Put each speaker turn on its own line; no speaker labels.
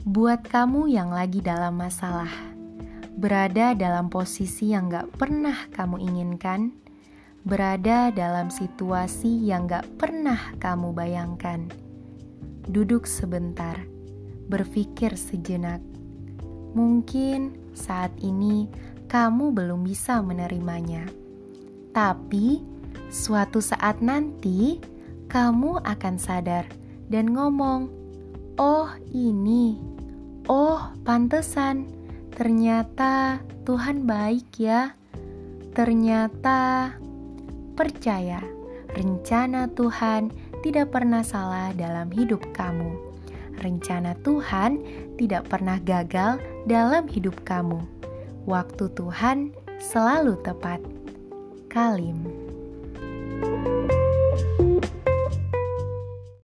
Buat kamu yang lagi dalam masalah, berada dalam posisi yang gak pernah kamu inginkan, berada dalam situasi yang gak pernah kamu bayangkan. Duduk sebentar, berpikir sejenak. Mungkin saat ini kamu belum bisa menerimanya, tapi suatu saat nanti kamu akan sadar dan ngomong, "Oh, ini." Pantesan. Ternyata Tuhan baik ya. Ternyata percaya, rencana Tuhan tidak pernah salah dalam hidup kamu. Rencana Tuhan tidak pernah gagal dalam hidup kamu. Waktu Tuhan selalu tepat. Kalim.